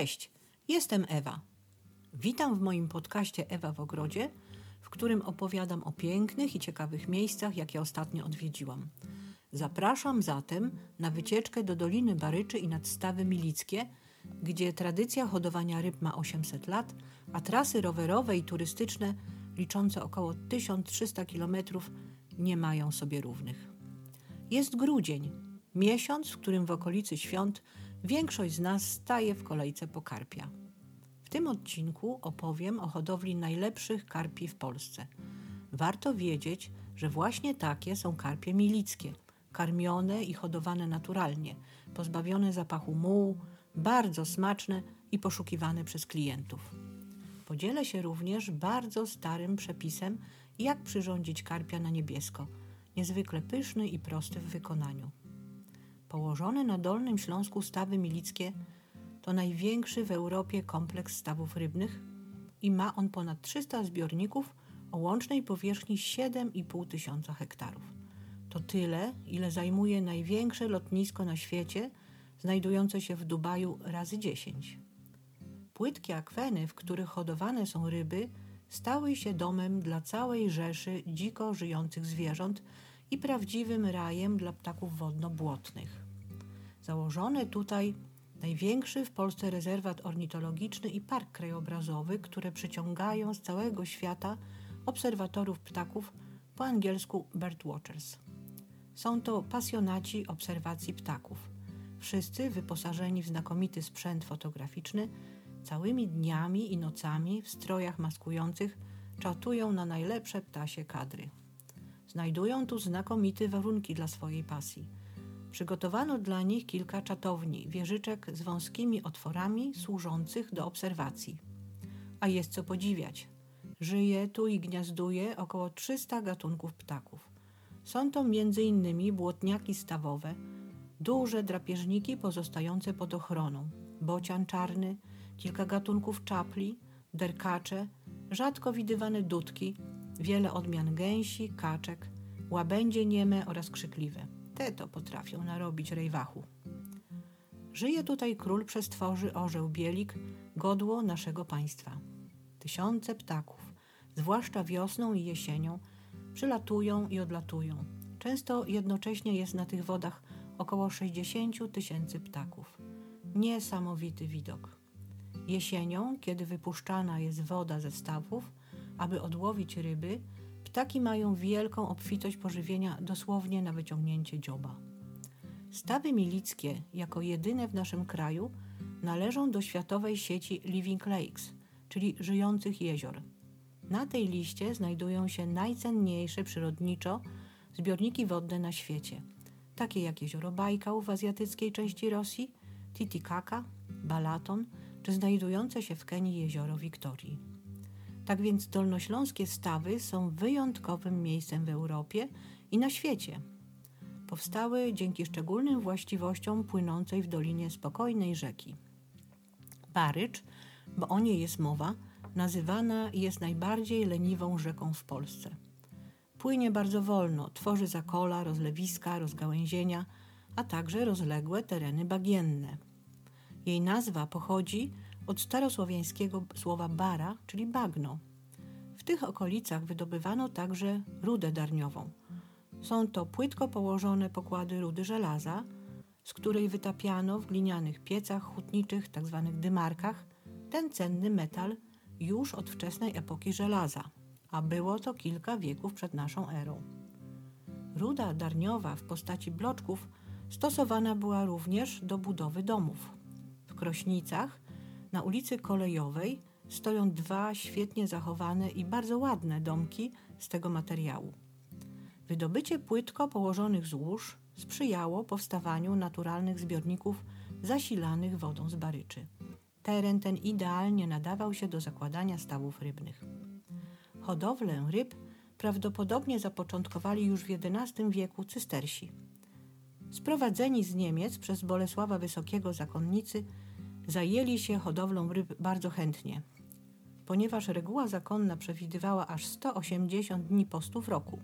Cześć, jestem Ewa. Witam w moim podcaście Ewa w Ogrodzie, w którym opowiadam o pięknych i ciekawych miejscach, jakie ostatnio odwiedziłam. Zapraszam zatem na wycieczkę do Doliny Baryczy i nadstawy Milickie, gdzie tradycja hodowania ryb ma 800 lat, a trasy rowerowe i turystyczne liczące około 1300 km nie mają sobie równych. Jest grudzień, miesiąc, w którym w okolicy świąt większość z nas staje w kolejce po karpia. W tym odcinku opowiem o hodowli najlepszych karpi w Polsce. Warto wiedzieć, że właśnie takie są karpie milickie, karmione i hodowane naturalnie, pozbawione zapachu mułu, bardzo smaczne i poszukiwane przez klientów. Podzielę się również bardzo starym przepisem, jak przyrządzić karpia na niebiesko, niezwykle pyszny i prosty w wykonaniu. Położony na Dolnym Śląsku stawy milickie to największy w Europie kompleks stawów rybnych i ma on ponad 300 zbiorników o łącznej powierzchni 7,5 tysiąca hektarów. To tyle, ile zajmuje największe lotnisko na świecie, znajdujące się w Dubaju razy 10. Płytkie akweny, w których hodowane są ryby, stały się domem dla całej rzeszy dziko żyjących zwierząt i prawdziwym rajem dla ptaków wodno-błotnych. Założony tutaj największy w Polsce rezerwat ornitologiczny i park krajobrazowy, które przyciągają z całego świata obserwatorów ptaków, po angielsku birdwatchers. Są to pasjonaci obserwacji ptaków. Wszyscy wyposażeni w znakomity sprzęt fotograficzny, całymi dniami i nocami w strojach maskujących czatują na najlepsze ptasie kadry. Znajdują tu znakomite warunki dla swojej pasji. Przygotowano dla nich kilka czatowni, wieżyczek z wąskimi otworami służących do obserwacji. A jest co podziwiać. Żyje tu i gniazduje około 300 gatunków ptaków. Są to m.in. błotniaki stawowe, duże drapieżniki pozostające pod ochroną, bocian czarny, kilka gatunków czapli, derkacze, rzadko widywane dudki, wiele odmian gęsi, kaczek, łabędzie nieme oraz krzykliwe. Te to potrafią narobić rejwachu. Żyje tutaj król przestworzy orzeł bielik, godło naszego państwa. Tysiące ptaków, zwłaszcza wiosną i jesienią, przylatują i odlatują. Często jednocześnie jest na tych wodach około 60 tysięcy ptaków. Niesamowity widok. Jesienią, kiedy wypuszczana jest woda ze stawów, aby odłowić ryby, ptaki mają wielką obfitość pożywienia dosłownie na wyciągnięcie dzioba. Stawy milickie, jako jedyne w naszym kraju, należą do światowej sieci Living Lakes, czyli żyjących jezior. Na tej liście znajdują się najcenniejsze przyrodniczo zbiorniki wodne na świecie, takie jak jezioro Bajkał w azjatyckiej części Rosji, Titicaca, Balaton czy znajdujące się w Kenii jezioro Wiktorii. Tak więc dolnośląskie stawy są wyjątkowym miejscem w Europie i na świecie. Powstały dzięki szczególnym właściwościom płynącej w dolinie spokojnej rzeki. Barycz, bo o niej jest mowa, nazywana jest najbardziej leniwą rzeką w Polsce. Płynie bardzo wolno, tworzy zakola, rozlewiska, rozgałęzienia, a także rozległe tereny bagienne. Jej nazwa pochodzi od starosłowiańskiego słowa bara, czyli bagno. W tych okolicach wydobywano także rudę darniową. Są to płytko położone pokłady rudy żelaza, z której wytapiano w glinianych piecach hutniczych, tzw. Tak dymarkach, ten cenny metal już od wczesnej epoki żelaza, a było to kilka wieków przed naszą erą. Ruda darniowa w postaci bloczków stosowana była również do budowy domów. W Krośnicach na ulicy Kolejowej stoją dwa świetnie zachowane i bardzo ładne domki z tego materiału. Wydobycie płytko położonych złóż sprzyjało powstawaniu naturalnych zbiorników zasilanych wodą z baryczy. Teren ten idealnie nadawał się do zakładania stawów rybnych. Hodowlę ryb prawdopodobnie zapoczątkowali już w XI wieku cystersi. Sprowadzeni z Niemiec przez Bolesława Wysokiego zakonnicy zajęli się hodowlą ryb bardzo chętnie, ponieważ reguła zakonna przewidywała aż 180 dni postu w roku.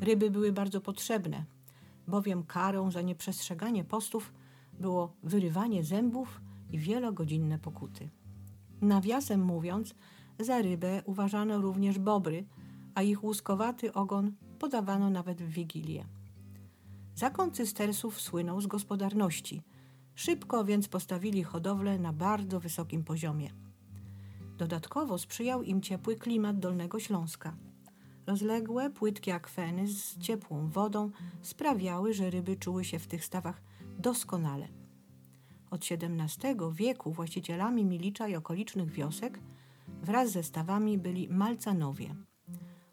Ryby były bardzo potrzebne, bowiem karą za nieprzestrzeganie postów było wyrywanie zębów i wielogodzinne pokuty. Nawiasem mówiąc, za rybę uważano również bobry, a ich łuskowaty ogon podawano nawet w Wigilię. Zakon cystersów słynął z gospodarności. Szybko więc postawili hodowlę na bardzo wysokim poziomie. Dodatkowo sprzyjał im ciepły klimat Dolnego Śląska. Rozległe, płytkie akweny z ciepłą wodą sprawiały, że ryby czuły się w tych stawach doskonale. Od XVII wieku właścicielami Milicza i okolicznych wiosek wraz ze stawami byli Malcanowie,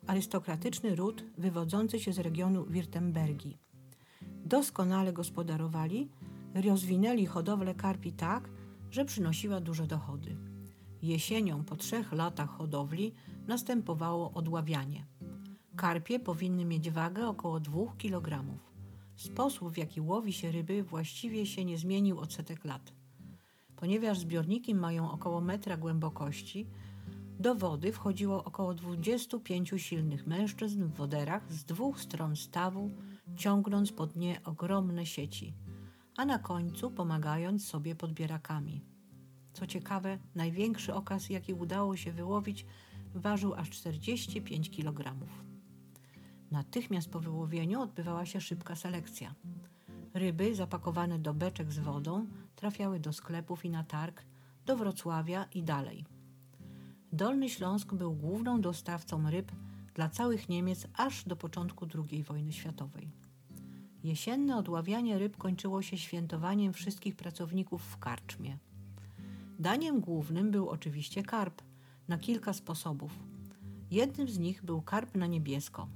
arystokratyczny ród wywodzący się z regionu Wirtembergii. Doskonale gospodarowali, rozwinęli hodowlę karpi tak, że przynosiła duże dochody. Jesienią po trzech latach hodowli następowało odławianie. Karpie powinny mieć wagę około 2 kg. Sposób, w jaki łowi się ryby, właściwie się nie zmienił od setek lat. Ponieważ zbiorniki mają około metra głębokości, do wody wchodziło około 25 silnych mężczyzn w woderach z dwóch stron stawu, ciągnąc pod nie ogromne sieci, a na końcu pomagając sobie podbierakami. Co ciekawe, największy okaz, jaki udało się wyłowić, ważył aż 45 kg. Natychmiast po wyłowieniu odbywała się szybka selekcja. Ryby zapakowane do beczek z wodą trafiały do sklepów i na targ, do Wrocławia i dalej. Dolny Śląsk był główną dostawcą ryb dla całych Niemiec aż do początku II wojny światowej. Jesienne odławianie ryb kończyło się świętowaniem wszystkich pracowników w karczmie. Daniem głównym był oczywiście karp, na kilka sposobów. Jednym z nich był karp na niebiesko,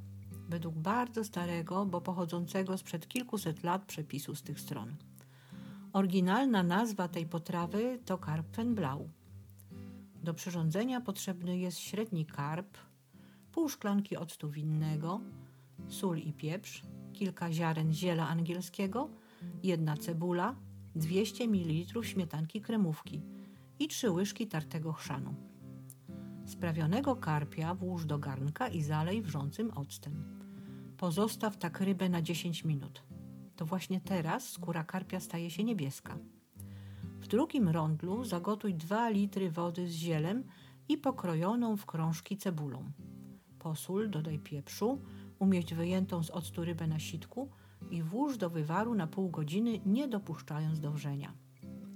według bardzo starego, bo pochodzącego sprzed kilkuset lat przepisu z tych stron. Oryginalna nazwa tej potrawy to karpfenblau. Do przyrządzenia potrzebny jest średni karp, pół szklanki octu winnego, sól i pieprz, kilka ziaren ziela angielskiego, jedna cebula, 200 ml śmietanki kremówki i trzy łyżki tartego chrzanu. Sprawionego karpia włóż do garnka i zalej wrzącym octem. Pozostaw tak rybę na 10 minut. To właśnie teraz skóra karpia staje się niebieska. W drugim rondlu zagotuj 2 litry wody z zielem i pokrojoną w krążki cebulą. Posól, dodaj pieprzu, umieść wyjętą z octu rybę na sitku i włóż do wywaru na pół godziny, nie dopuszczając do wrzenia.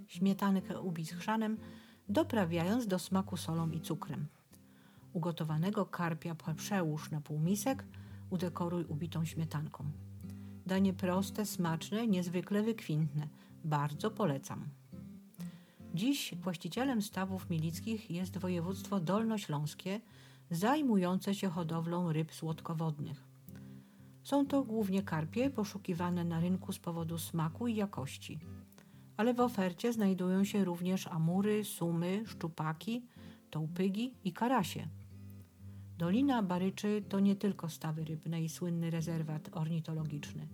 Śmietankę ubij z chrzanem, doprawiając do smaku solą i cukrem. Ugotowanego karpia przełóż na półmisek, udekoruj ubitą śmietanką. Danie proste, smaczne, niezwykle wykwintne. Bardzo polecam. Dziś właścicielem stawów milickich jest województwo dolnośląskie, zajmujące się hodowlą ryb słodkowodnych. Są to głównie karpie poszukiwane na rynku z powodu smaku i jakości. Ale w ofercie znajdują się również amury, sumy, szczupaki, tołpygi i karasie. Dolina Baryczy to nie tylko stawy rybne i słynny rezerwat ornitologiczny.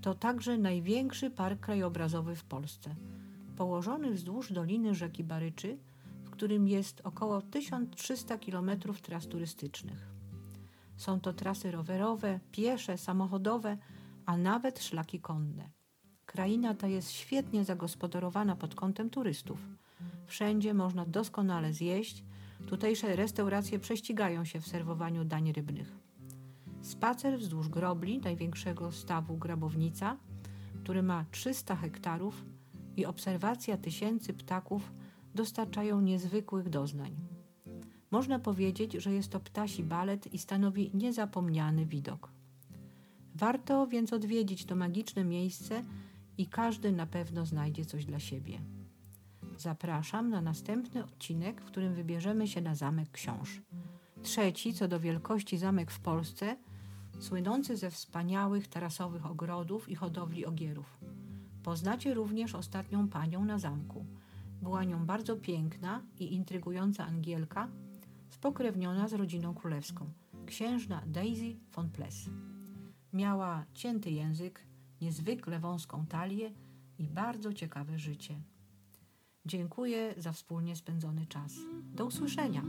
To także największy park krajobrazowy w Polsce. Położony wzdłuż doliny rzeki Baryczy, w którym jest około 1300 km tras turystycznych. Są to trasy rowerowe, piesze, samochodowe, a nawet szlaki konne. Kraina ta jest świetnie zagospodarowana pod kątem turystów. Wszędzie można doskonale zjeść, Tutejsze restauracje prześcigają się w serwowaniu dań rybnych. Spacer wzdłuż grobli największego stawu Grabownica, który ma 300 hektarów i obserwacja tysięcy ptaków dostarczają niezwykłych doznań. Można powiedzieć, że jest to ptasi balet i stanowi niezapomniany widok. Warto więc odwiedzić to magiczne miejsce i każdy na pewno znajdzie coś dla siebie. Zapraszam na następny odcinek, w którym wybierzemy się na Zamek Książ. Trzeci co do wielkości zamek w Polsce, słynący ze wspaniałych tarasowych ogrodów i hodowli ogierów. Poznacie również ostatnią panią na zamku. Była nią bardzo piękna i intrygująca Angielka, spokrewniona z rodziną królewską, księżna Daisy von Pless. Miała cięty język, niezwykle wąską talię i bardzo ciekawe życie. Dziękuję za wspólnie spędzony czas. Do usłyszenia.